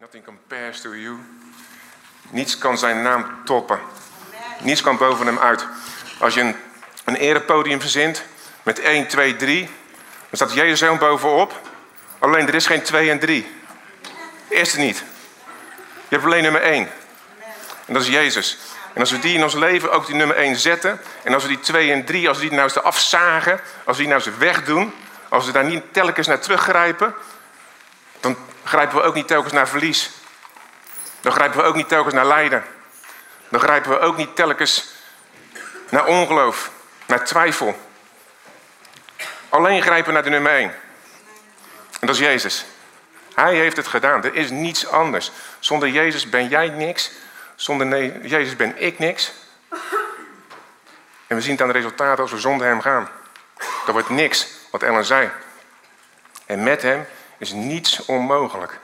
Nothing compares to you. Niets kan zijn naam toppen. Niets kan boven hem uit. Als je een, een erepodium verzint met 1, 2, 3, dan staat Jezus helemaal bovenop. Alleen er is geen 2 en 3. Eerste niet. Je hebt alleen nummer 1. En dat is Jezus. En als we die in ons leven ook die nummer 1 zetten. En als we die 2 en 3, als we die nou eens afzagen. Als we die nou eens wegdoen. Als we daar niet telkens naar teruggrijpen. Dan grijpen we ook niet telkens naar verlies. Dan grijpen we ook niet telkens naar lijden. Dan grijpen we ook niet telkens naar ongeloof, naar twijfel. Alleen grijpen naar de nummer 1. En dat is Jezus. Hij heeft het gedaan. Er is niets anders. Zonder Jezus ben jij niks. Zonder Jezus ben ik niks. En we zien het aan de resultaten als we zonder hem gaan. Dat wordt niks, wat Ellen zei. En met hem is niets onmogelijk.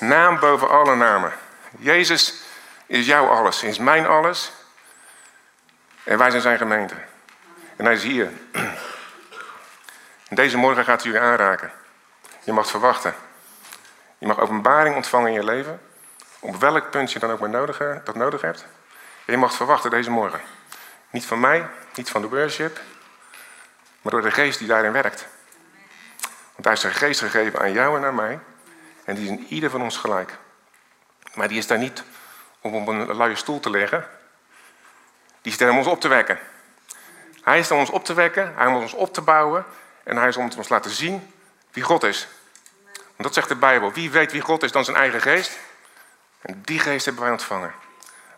Naam boven alle namen. Jezus is jouw alles, is mijn alles. En wij zijn zijn gemeente. En hij is hier. Deze morgen gaat hij jullie aanraken. Je mag verwachten. Je mag openbaring ontvangen in je leven. Op welk punt je dan ook maar nodig, dat nodig hebt. En je mag verwachten deze morgen. Niet van mij, niet van de worship. Maar door de geest die daarin werkt. Hij is zijn geest gegeven aan jou en aan mij. En die is in ieder van ons gelijk. Maar die is daar niet om op een luie stoel te liggen. Die is er om ons op te wekken. Hij is om ons op te wekken, hij is om ons op te bouwen. En hij is om ons te laten zien wie God is. Want dat zegt de Bijbel. Wie weet wie God is dan zijn eigen geest? En die geest hebben wij ontvangen.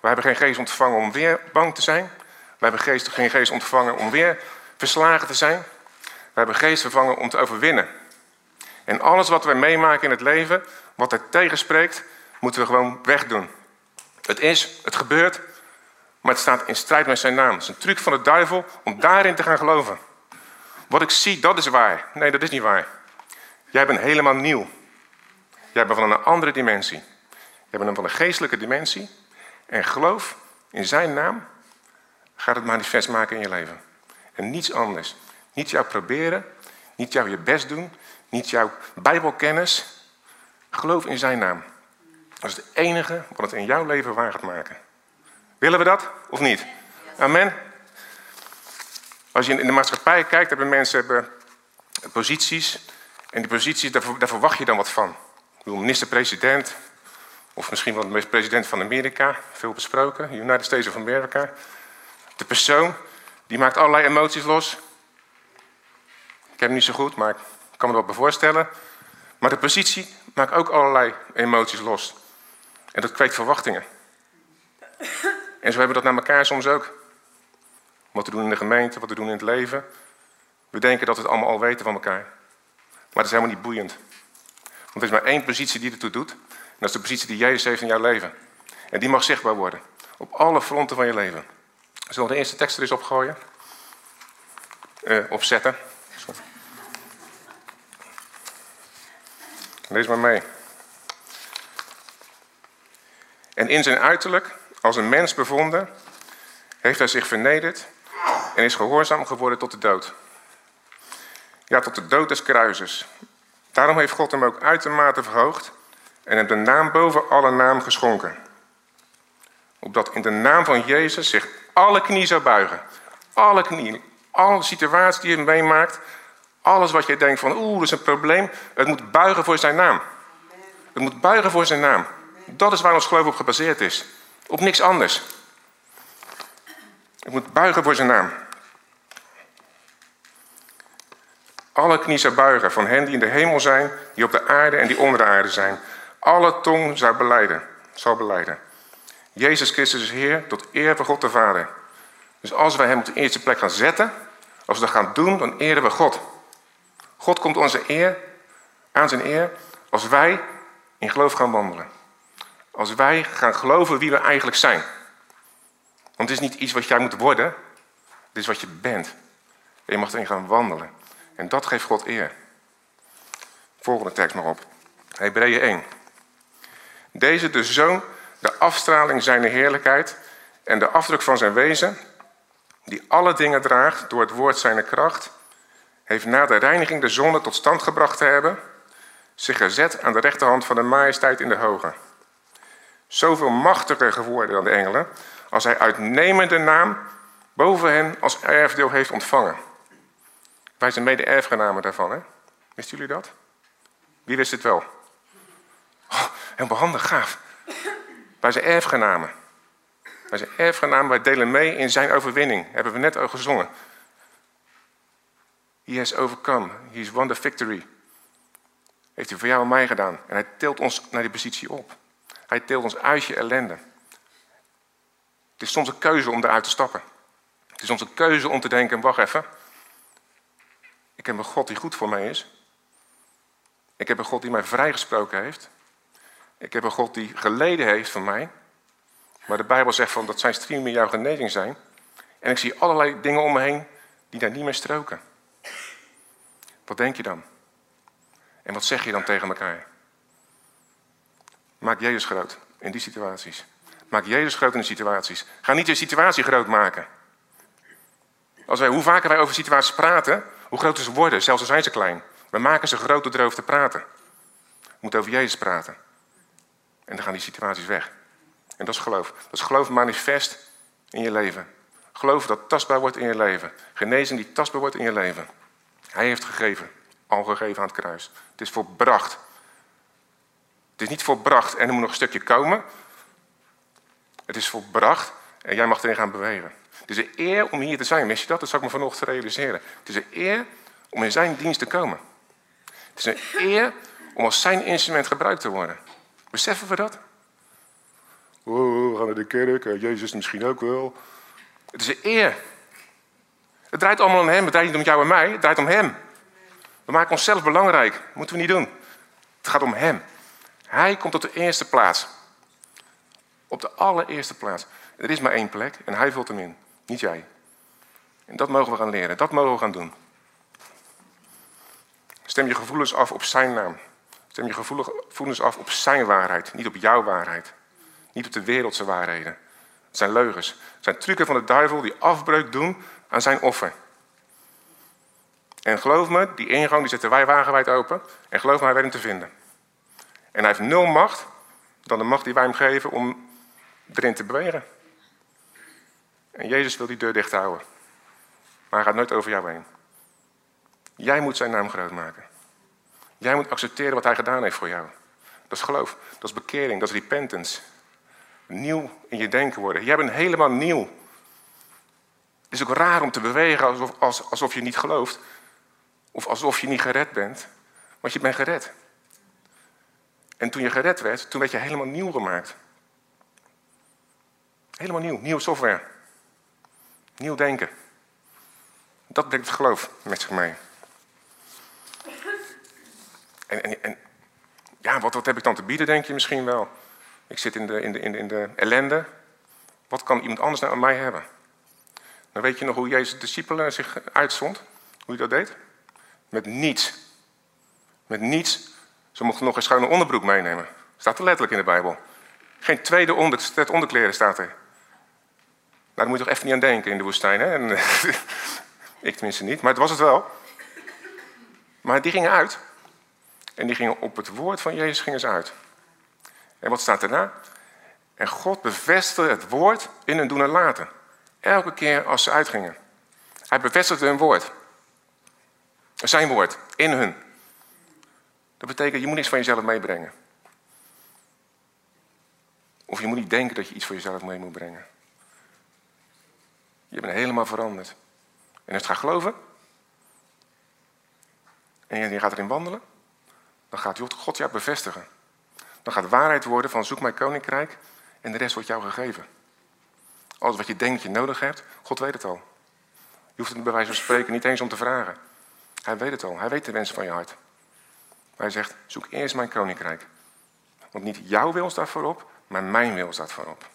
Wij hebben geen geest ontvangen om weer bang te zijn. Wij hebben geest, geen geest ontvangen om weer verslagen te zijn. Wij hebben geest vervangen om te overwinnen. En alles wat wij meemaken in het leven, wat er tegenspreekt, moeten we gewoon wegdoen. Het is, het gebeurt, maar het staat in strijd met zijn naam. Het is een truc van de duivel om daarin te gaan geloven. Wat ik zie, dat is waar. Nee, dat is niet waar. Jij bent helemaal nieuw. Jij bent van een andere dimensie. Jij bent van een geestelijke dimensie. En geloof in zijn naam gaat het manifest maken in je leven. En niets anders. Niet jou proberen, niet jou je best doen, niet jouw bijbelkennis. Geloof in zijn naam. Dat is het enige wat het in jouw leven waar gaat maken. Willen we dat of niet? Amen. Als je in de maatschappij kijkt, hebben mensen hebben posities. En die posities, daar, verwacht je dan wat van. Ik bedoel, minister-president. Of misschien wel de president van Amerika. Veel besproken. United States of America. De persoon, die maakt allerlei emoties los. Ik heb hem niet zo goed, maar ik kan me wat bij voorstellen. Maar de positie maakt ook allerlei emoties los. En dat kweekt verwachtingen. En zo hebben we dat naar elkaar soms ook. Wat we doen in de gemeente, wat we doen in het leven. We denken dat we het allemaal al weten van elkaar. Maar dat is helemaal niet boeiend. Want er is maar één positie die ertoe doet. En dat is de positie die Jezus heeft in jouw leven. En die mag zichtbaar worden. Op alle fronten van je leven. Zullen we de eerste tekst er eens opgooien? Uh, opzetten. Lees maar mee. En in zijn uiterlijk, als een mens bevonden, heeft hij zich vernederd en is gehoorzaam geworden tot de dood. Ja, tot de dood des kruises. Daarom heeft God hem ook uitermate verhoogd en hem de naam boven alle naam geschonken. Opdat in de naam van Jezus zich alle knie zou buigen. Alle knie, alle situaties die je meemaakt, alles wat je denkt van oeh, dat is een probleem, het moet buigen voor zijn naam. Het moet buigen voor zijn naam. Dat is waar ons geloof op gebaseerd is. Op niks anders. Het moet buigen voor zijn naam. Alle knie zou buigen van hen die in de hemel zijn, die op de aarde en die onder de aarde zijn. Alle tong zou beleiden, zal beleiden. Jezus Christus is Heer tot eer van God de Vader. Dus als wij Hem op de eerste plek gaan zetten, als we dat gaan doen, dan eren we God. God komt onze eer, aan zijn eer als wij in geloof gaan wandelen. Als wij gaan geloven wie we eigenlijk zijn. Want het is niet iets wat jij moet worden, het is wat je bent. En je mag erin gaan wandelen. En dat geeft God eer. Volgende tekst maar op. Hebreeën 1. Deze de zoon, de afstraling zijner heerlijkheid en de afdruk van zijn wezen, die alle dingen draagt door het woord zijner kracht, heeft na de reiniging de zonde tot stand gebracht te hebben, zich gezet aan de rechterhand van de majesteit in de hoge. Zoveel machtiger geworden dan de engelen, als hij uitnemende naam boven hen als erfdeel heeft ontvangen. Wij zijn mede erfgenamen daarvan, hè? Wisten jullie dat? Wie wist het wel? Oh, helemaal gaaf. Wij zijn erfgenamen. Wij zijn erfgenamen, wij delen mee in zijn overwinning. Hebben we net al gezongen. He has overcome. He has won the victory. Heeft hij voor jou en mij gedaan. En hij tilt ons naar die positie op. Hij tilt ons uit je ellende. Het is soms een keuze om eruit te stappen. Het is soms een keuze om te denken, wacht even. Ik heb een God die goed voor mij is. Ik heb een God die mij vrijgesproken heeft. Ik heb een God die geleden heeft van mij. Maar de Bijbel zegt van dat zijn striemen jouw genezing zijn. En ik zie allerlei dingen om me heen die daar niet meer stroken. Wat denk je dan? En wat zeg je dan tegen elkaar? Maak Jezus groot in die situaties. Maak Jezus groot in de situaties. Ga niet je situatie groot maken. Als wij, hoe vaker wij over situaties praten, hoe groter ze worden, zelfs al zijn ze klein. We maken ze groot door erover te praten. We moeten over Jezus praten. En dan gaan die situaties weg. En dat is geloof. Dat is geloof manifest in je leven. Geloof dat tastbaar wordt in je leven. Genezing die tastbaar wordt in je leven. Hij heeft gegeven. Al gegeven aan het kruis. Het is volbracht. Het is niet volbracht en er moet nog een stukje komen. Het is volbracht en jij mag erin gaan bewegen. Het is een eer om hier te zijn. Mis je dat? Dat zou ik me vanochtend realiseren. Het is een eer om in zijn dienst te komen. Het is een eer om als zijn instrument gebruikt te worden. Beseffen we dat? Oh, we gaan naar de kerk, Jezus misschien ook wel. Het is een eer. Het draait allemaal om hem, het draait niet om jou en mij, het draait om hem. We maken onszelf belangrijk, moeten we niet doen. Het gaat om hem. Hij komt op de eerste plaats. Op de allereerste plaats. Er is maar één plek en hij vult hem in, niet jij. En dat mogen we gaan leren, dat mogen we gaan doen. Stem je gevoelens af op zijn naam. Stem je gevoelens af op zijn waarheid, niet op jouw waarheid. Niet op de wereldse waarheden. Het zijn leugens. Het zijn trucken van de duivel die afbreuk doen aan zijn offer. En geloof me, die ingang die zetten wij wagenwijd open. En geloof me, hij weet hem te vinden. En hij heeft nul macht dan de macht die wij hem geven om erin te bewegen. En Jezus wil die deur dicht houden. Maar hij gaat nooit over jou heen. Jij moet zijn naam groot maken. Jij moet accepteren wat hij gedaan heeft voor jou. Dat is geloof, dat is bekering, dat is repentance. Nieuw in je denken worden. Jij bent helemaal nieuw. Het is ook raar om te bewegen alsof, alsof je niet gelooft. Of alsof je niet gered bent. Want je bent gered. En toen je gered werd, toen werd je helemaal nieuw gemaakt. Helemaal nieuw, nieuwe software. Nieuw denken. Dat brengt het geloof met zich mee. En, en, ja, wat, wat heb ik dan te bieden, denk je misschien wel? Ik zit in de, in de, in de, in de ellende. Wat kan iemand anders nou aan mij hebben? Weet je nog hoe Jezus' discipelen zich uitzond? Hoe hij dat deed? Met niets. Met niets. Ze mochten nog een schone onderbroek meenemen. Staat er letterlijk in de Bijbel. Geen tweede onder, onderkleren staat er. Nou, daar moet je toch even niet aan denken in de woestijn. Hè? En, ik tenminste niet, maar het was het wel. Maar die gingen uit. En die gingen op het woord van Jezus gingen ze uit. En wat staat daarna? En God bevestigde het woord in hun doen en laten. Elke keer als ze uitgingen. Hij bevestigde hun woord. Zijn woord, in hun. Dat betekent, je moet niets van jezelf meebrengen. Of je moet niet denken dat je iets voor jezelf mee moet brengen. Je bent helemaal veranderd. En als je gaat geloven, en je gaat erin wandelen, dan gaat God jou bevestigen. Dan gaat waarheid worden van zoek mijn koninkrijk en de rest wordt jou gegeven. Alles wat je denkt je nodig hebt, God weet het al. Je hoeft het bij wijze van spreken niet eens om te vragen. Hij weet het al. Hij weet de wensen van je hart. Hij zegt, zoek eerst mijn koninkrijk. Want niet jouw wil staat voorop, maar mijn wil staat voorop.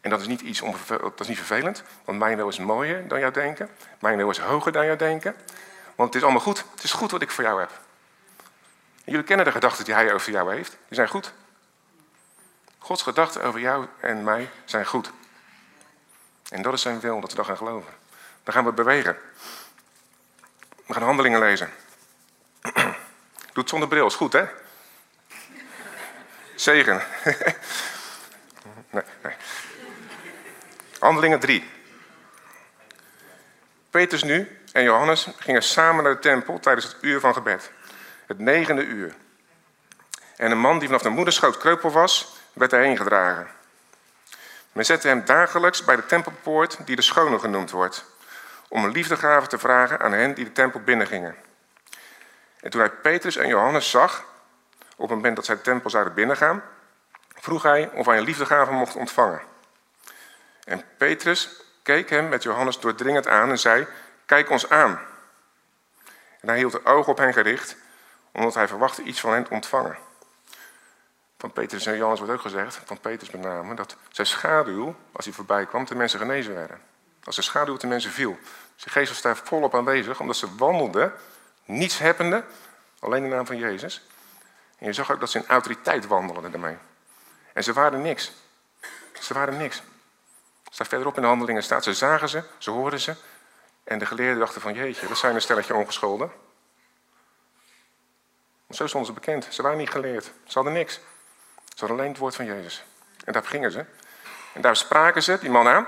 En dat is niet iets dat is niet vervelend, want mijn wil is mooier dan jouw denken. Mijn wil is hoger dan jouw denken. Want het is allemaal goed. Het is goed wat ik voor jou heb. jullie kennen de gedachten die hij over jou heeft. Die zijn goed. Gods gedachten over jou en mij zijn goed. En dat is zijn wil, dat we dat gaan geloven. Dan gaan we bewegen. We gaan handelingen lezen. Doe het zonder bril, is goed hè? Zegen. nee, nee. Handelingen 3. Petrus nu en Johannes gingen samen naar de tempel tijdens het uur van gebed. Het negende uur. En een man die vanaf de moederschoot kreupel was, werd erheen gedragen. Men zette hem dagelijks bij de tempelpoort, die de schone genoemd wordt, om een liefdegave te vragen aan hen die de tempel binnengingen. En toen hij Petrus en Johannes zag, op het moment dat zij de tempel zouden binnengaan, vroeg hij of hij een liefdegave mocht ontvangen. En Petrus keek hem met Johannes doordringend aan en zei: Kijk ons aan. En hij hield de ogen op hen gericht, omdat hij verwachtte iets van hen te ontvangen. Van Petrus en Johannes wordt ook gezegd, van Petrus met name, dat zijn schaduw, als hij voorbij kwam, de mensen genezen werden. Als zijn schaduw op de mensen viel. Zijn geest was daar volop aanwezig, omdat ze wandelden, niets hebbende, alleen de naam van Jezus. En je zag ook dat ze in autoriteit wandelden daarmee. En ze waren niks. Ze waren niks. Staat verderop in de handelingen staat, ze zagen ze, ze hoorden ze. En de geleerden dachten van, jeetje, dat zijn een stelletje ongescholden. Zo stonden ze bekend. Ze waren niet geleerd. Ze hadden niks. Hadden alleen het woord van Jezus. En daar gingen ze. En daar spraken ze die man aan.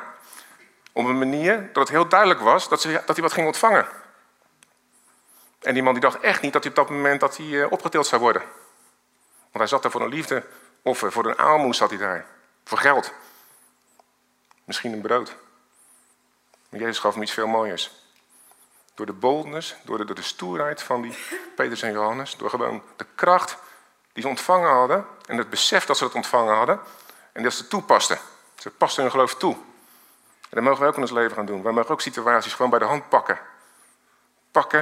Op een manier dat het heel duidelijk was dat, ze, dat hij wat ging ontvangen. En die man die dacht echt niet dat hij op dat moment dat hij eh, opgetild zou worden. Want hij zat daar voor een liefdeoffer, voor een aalmoes zat hij daar. Voor geld. Misschien een brood. Maar Jezus gaf hem iets veel mooiers. Door de boldness, door de, door de stoerheid van die Petrus en Johannes, door gewoon de kracht die ze ontvangen hadden en het besef dat ze dat ontvangen hadden en dat ze toepasten. Ze pasten hun geloof toe. En dat mogen we ook in ons leven gaan doen. We mogen ook situaties gewoon bij de hand pakken. Pakken.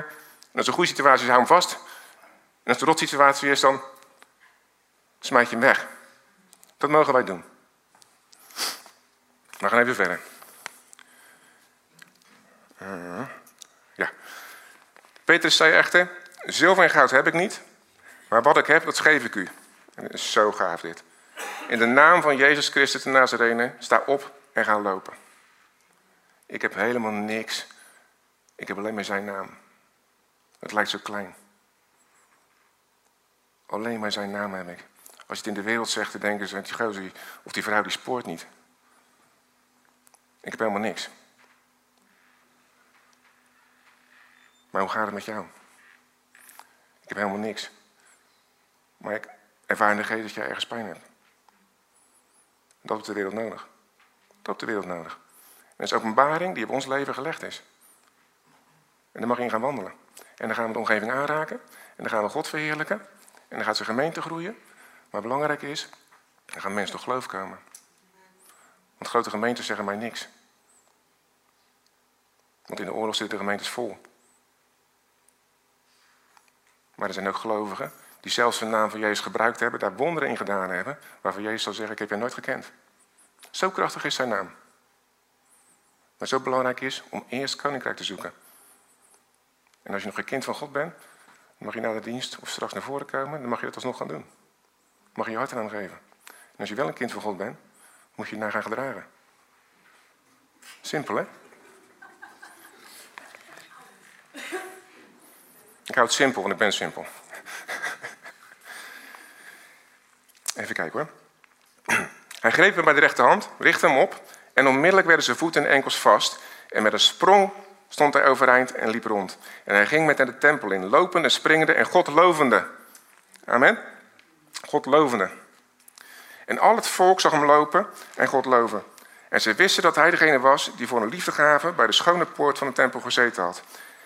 En als een goede situatie is, hou hem vast. En als een rot situatie is, dan smijt je hem weg. Dat mogen wij doen. We gaan even verder. Uh, ja. Petrus zei echter, zilver en goud heb ik niet, maar wat ik heb, dat geef ik u. En dat is zo gaaf dit. In de naam van Jezus Christus de Nazarene, sta op en ga lopen. Ik heb helemaal niks. Ik heb alleen maar zijn naam. Het lijkt zo klein. Alleen maar zijn naam heb ik. Als je het in de wereld zegt, dan denken ze, die gozer of die vrouw die spoort niet. Ik heb helemaal niks. Maar hoe gaat het met jou? Ik heb helemaal niks. Maar ik ervaar in de geest dat jij ergens pijn hebt. Dat heb de wereld nodig. Dat heb de wereld nodig. En dat is openbaring die op ons leven gelegd is. En daar mag je in gaan wandelen. En dan gaan we de omgeving aanraken. En dan gaan we God verheerlijken. En dan gaat zijn gemeente groeien. Maar belangrijk is, dan gaan mensen tot geloof komen. Want grote gemeentes zeggen mij niks. Want in de oorlog zitten de gemeentes vol. Maar er zijn ook gelovigen die zelfs de naam van Jezus gebruikt hebben, daar wonderen in gedaan hebben, waarvan Jezus zal zeggen, ik heb je nooit gekend. Zo krachtig is zijn naam. Maar zo belangrijk is om eerst koninkrijk te zoeken. En als je nog geen kind van God bent, dan mag je na de dienst of straks naar voren komen, dan mag je dat alsnog gaan doen. Mag je je hart eraan geven. En als je wel een kind van God bent, moet je je naar gaan gedragen. Simpel, hè? Ik hou het simpel, want ik ben simpel. Even kijken hoor. Hij greep hem bij de rechterhand, richtte hem op en onmiddellijk werden zijn voeten en enkels vast. En met een sprong stond hij overeind en liep rond. En hij ging met naar de tempel in, lopende, springende en God lovende. Amen. God lovende. En al het volk zag hem lopen en God loven. En ze wisten dat hij degene was die voor een liefdegave bij de schone poort van de tempel gezeten had.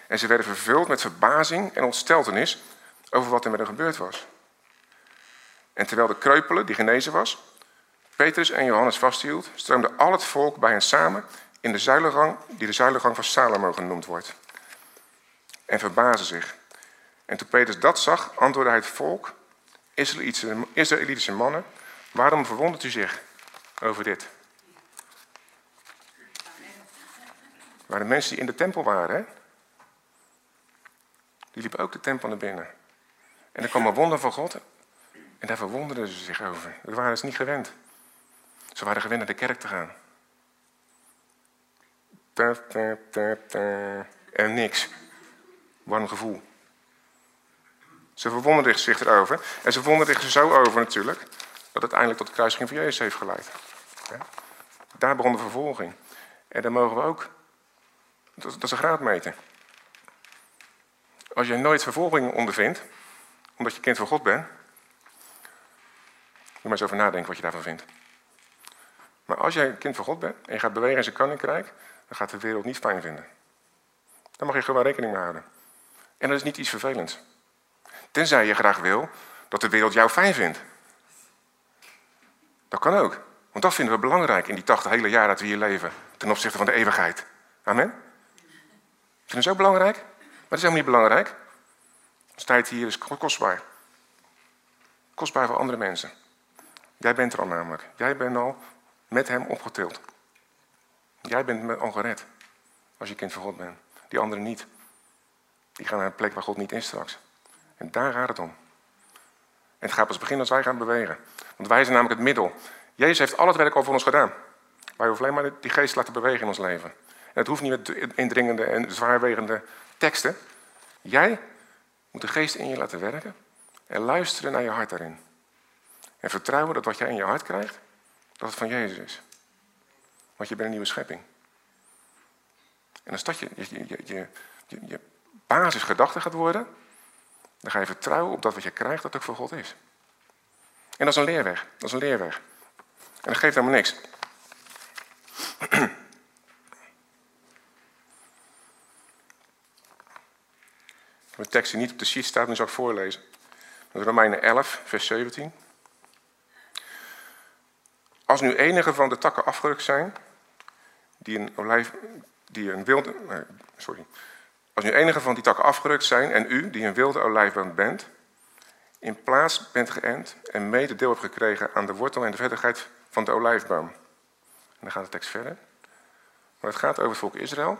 En ze werden vervuld met verbazing en ontsteltenis over wat er met hen gebeurd was. En terwijl de kreupele, die genezen was, Petrus en Johannes vasthield, stroomde al het volk bij hen samen in de zuilengang, die de zuilengang van Salomo genoemd wordt. En verbazen zich. En toen Petrus dat zag, antwoordde hij het volk, Israëlitische mannen, waarom verwondert u zich over dit? waren de mensen die in de tempel waren, die liepen ook de tempel naar binnen. En er kwam een wonder van God. En daar verwonderden ze zich over. Dat waren ze niet gewend. Ze waren gewend naar de kerk te gaan. En niks. Warm gevoel. Ze verwonderen zich erover. En ze verwonderen zich zo over natuurlijk, dat het uiteindelijk tot de kruisiging van Jezus heeft geleid. Daar begon de vervolging. En daar mogen we ook, dat is een graadmeter. Als je nooit vervolging ondervindt, omdat je kind van God bent, maar eens over nadenken wat je daarvan vindt. Maar als jij een kind van God bent en je gaat bewegen in zijn koninkrijk, dan gaat de wereld niet fijn vinden. Daar mag je gewoon rekening mee houden. En dat is niet iets vervelends. Tenzij je graag wil dat de wereld jou fijn vindt. Dat kan ook. Want dat vinden we belangrijk in die 80 hele jaar dat we hier leven. Ten opzichte van de eeuwigheid. Amen? Vinden ze ook belangrijk? Maar dat is helemaal niet belangrijk. De tijd hier is kostbaar. Kostbaar voor andere mensen. Jij bent er al namelijk. Jij bent al met hem opgetild. Jij bent al gered. Als je kind van God bent. Die anderen niet. Die gaan naar een plek waar God niet is straks. En daar gaat het om. En het gaat pas beginnen als wij gaan bewegen. Want wij zijn namelijk het middel. Jezus heeft al het werk voor ons gedaan. Wij hoeven alleen maar die geest te laten bewegen in ons leven. En het hoeft niet met indringende en zwaarwegende teksten. Jij moet de geest in je laten werken en luisteren naar je hart daarin. En vertrouwen dat wat jij in je hart krijgt, dat het van Jezus is. Want je bent een nieuwe schepping. En als dat je, je, je, je, basisgedachte gaat worden, dan ga je vertrouwen op dat wat je krijgt, dat ook voor God is. En dat is een leerweg. Dat is een leerweg. En dat geeft helemaal niks. Mijn tekst die niet op de sheet staat, nu zal ik voorlezen. Romeinen 11, vers 17. Als nu enige van de takken afgerukt zijn, die een, olijf, die een wilde. Eh, sorry. Als nu enige van die takken afgerukt zijn en u, die een wilde olijfboom bent, in plaats bent geënt en mede deel hebt gekregen aan de wortel en de vettigheid van de olijfboom. En dan gaat de tekst verder. Maar het gaat over het volk Israël,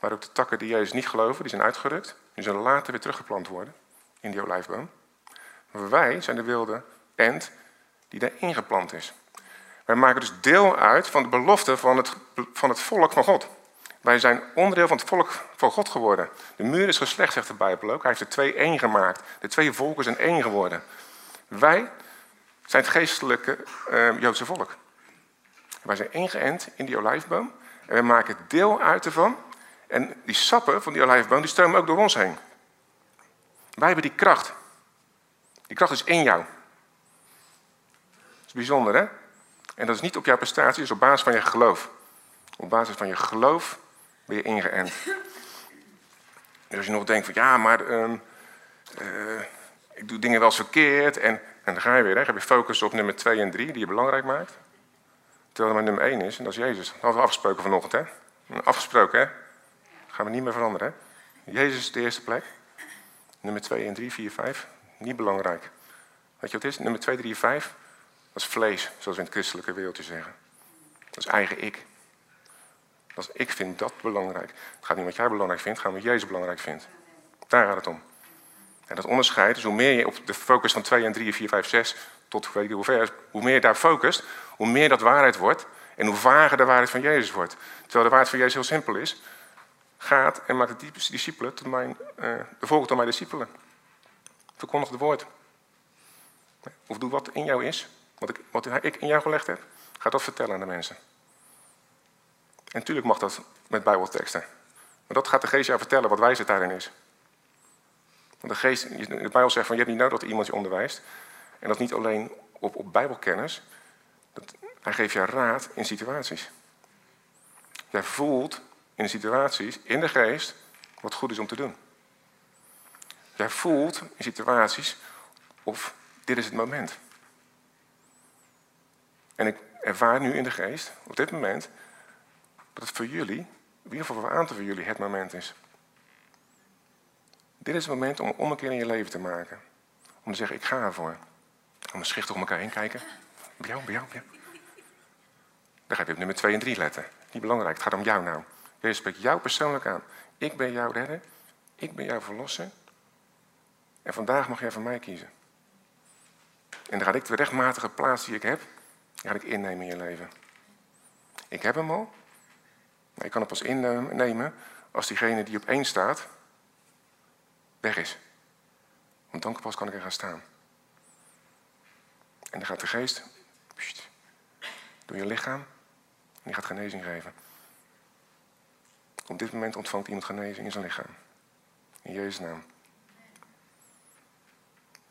maar ook de takken die Jezus niet geloven, die zijn uitgerukt. Die zullen later weer teruggeplant worden in die olijfboom. Maar wij zijn de wilde ent die daar ingeplant is. Wij maken dus deel uit van de belofte van het, van het volk van God. Wij zijn onderdeel van het volk van God geworden. De muur is geslecht, zegt de Bijbel ook. Hij heeft er twee één gemaakt. De twee volken zijn één geworden. Wij zijn het geestelijke uh, Joodse volk. Wij zijn ingeënt in die olijfboom. En we maken deel uit ervan. En die sappen van die olijfboom, die stromen ook door ons heen. Wij hebben die kracht. Die kracht is in jou. Dat is bijzonder, hè? En dat is niet op jouw prestatie, dat is op basis van je geloof. Op basis van je geloof ben je ingeënt. Dus als je nog denkt van ja, maar um, uh, ik doe dingen wel eens verkeerd. En, en dan ga je weer, hè, heb je focus op nummer 2 en 3, die je belangrijk maakt. Terwijl er maar nummer 1 is, en dat is Jezus. Dat hadden we afgesproken vanochtend, hè? Afgesproken, hè? Gaan we niet meer veranderen, hè? Jezus is de eerste plek. Nummer 2 en 3, 4, 5, niet belangrijk. Weet je wat het is? Nummer 2, 3, 5, dat is vlees, zoals we in het christelijke wereldje zeggen. Dat is eigen ik. Dat ik vind dat belangrijk. Het gaat niet wat jij belangrijk vindt, het gaat wat Jezus belangrijk vindt. Daar gaat het om. En dat onderscheid, dus hoe meer je op de focus van 2 en 3, 4, 5, 6 tot weet je hoe ver, hoe meer je daar focust, hoe meer dat waarheid wordt en hoe vager de waarheid van Jezus wordt. Terwijl de waarheid van Jezus heel simpel is. Gaat en maak de discipelen tot mijn, uh, de volgende tot mijn discipelen. Verkondig het woord. Of doe wat in jou is, wat ik, wat ik in jou gelegd heb. Ga dat vertellen aan de mensen. En natuurlijk mag dat met bijbelteksten. Maar dat gaat de geest jou vertellen wat wijsheid daarin is. Want de geest, de Bijbel zegt van je hebt niet nodig dat iemand je onderwijst. En dat niet alleen op, op bijbelkennis. Dat, hij geeft je raad in situaties. Jij voelt in situaties, in de geest, wat goed is om te doen. Jij voelt in situaties of dit is het moment. En ik ervaar nu in de geest, op dit moment, dat het voor jullie, in ieder geval voor een aantal van jullie, het moment is. Dit is het moment om een keer in je leven te maken. Om te zeggen, ik ga ervoor. Om schichtig om elkaar heen kijken. Bij jou, bij jou, bij jou. Dan ga je op nummer 2 en 3 letten. Niet belangrijk, het gaat om jou nou. Jezus spreekt jou persoonlijk aan. Ik ben jouw redder. Ik ben jouw verlosser. En vandaag mag jij van mij kiezen. En dan ga ik de rechtmatige plaats die ik heb, ga ik innemen in je leven. Ik heb hem al. Maar ik kan het pas innemen als diegene die op één staat, weg is. Want dan pas kan ik er gaan staan. En dan gaat de geest door je lichaam en die gaat genezing geven. Op dit moment ontvangt iemand genezing in zijn lichaam. In Jezus' naam.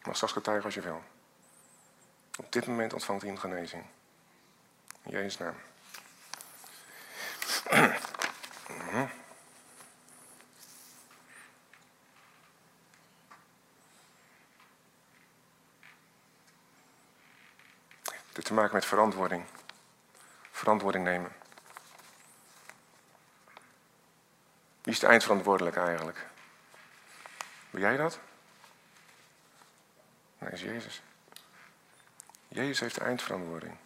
Mag straks getuigen als je wil. Op dit moment ontvangt iemand genezing. In Jezus' naam. Dit te maken met verantwoording. Verantwoording nemen. Wie is de eindverantwoordelijke eigenlijk? Ben jij dat? Nee, is Jezus. Jezus heeft de eindverantwoording.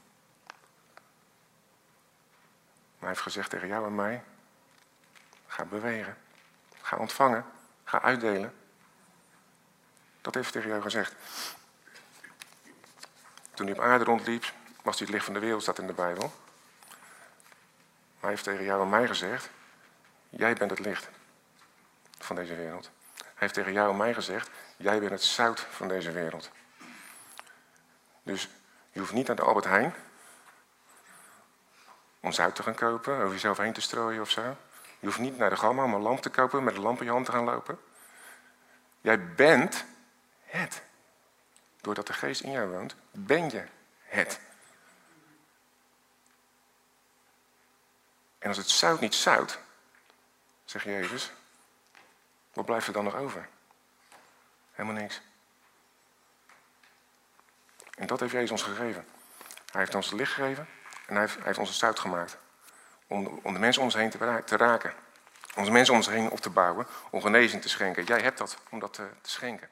Maar hij heeft gezegd tegen jou en mij: ga bewegen, ga ontvangen, ga uitdelen. Dat heeft hij tegen jou gezegd. Toen hij op aarde rondliep, was hij het licht van de wereld, staat in de Bijbel. Maar hij heeft tegen jou en mij gezegd: Jij bent het licht van deze wereld. Hij heeft tegen jou en mij gezegd: Jij bent het zout van deze wereld. Dus je hoeft niet naar de Albert Heijn om zout te gaan kopen, over jezelf heen te strooien of zo. Je hoeft niet naar de gamma om een lamp te kopen, met een lamp in je hand te gaan lopen. Jij bent het. Doordat de geest in jou woont, ben je het. En als het zout niet zout, zegt Jezus, wat blijft er dan nog over? Helemaal niks. En dat heeft Jezus ons gegeven. Hij heeft ons het licht gegeven en hij heeft, heeft ons het zout gemaakt. Om, om de mensen om ons heen te, te raken. Om de mensen om ons heen op te bouwen, om genezing te schenken. Jij hebt dat om dat te schenken.